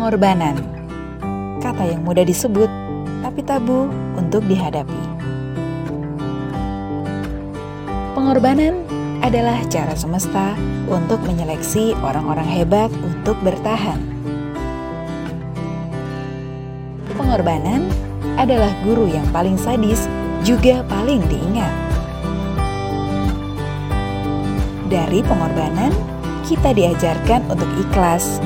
Pengorbanan, kata yang mudah disebut, tapi tabu untuk dihadapi. Pengorbanan adalah cara semesta untuk menyeleksi orang-orang hebat untuk bertahan. Pengorbanan adalah guru yang paling sadis, juga paling diingat. Dari pengorbanan, kita diajarkan untuk ikhlas,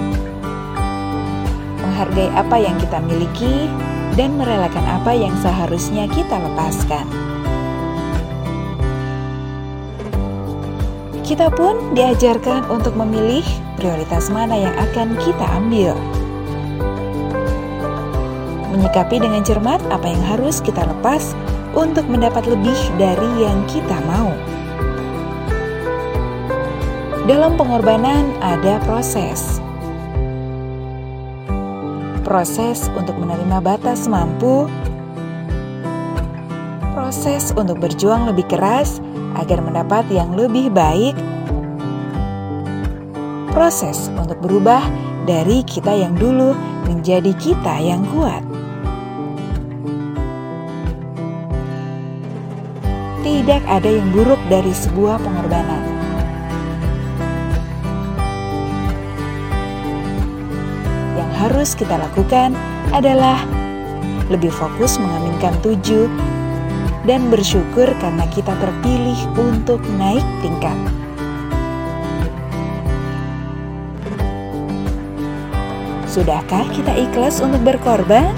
menghargai apa yang kita miliki, dan merelakan apa yang seharusnya kita lepaskan. Kita pun diajarkan untuk memilih prioritas mana yang akan kita ambil. Menyikapi dengan cermat apa yang harus kita lepas untuk mendapat lebih dari yang kita mau. Dalam pengorbanan ada proses. Proses untuk menerima batas mampu, proses untuk berjuang lebih keras agar mendapat yang lebih baik, proses untuk berubah dari kita yang dulu menjadi kita yang kuat. Tidak ada yang buruk dari sebuah pengorbanan. Harus kita lakukan adalah lebih fokus mengaminkan tujuh dan bersyukur karena kita terpilih untuk naik tingkat. Sudahkah kita ikhlas untuk berkorban?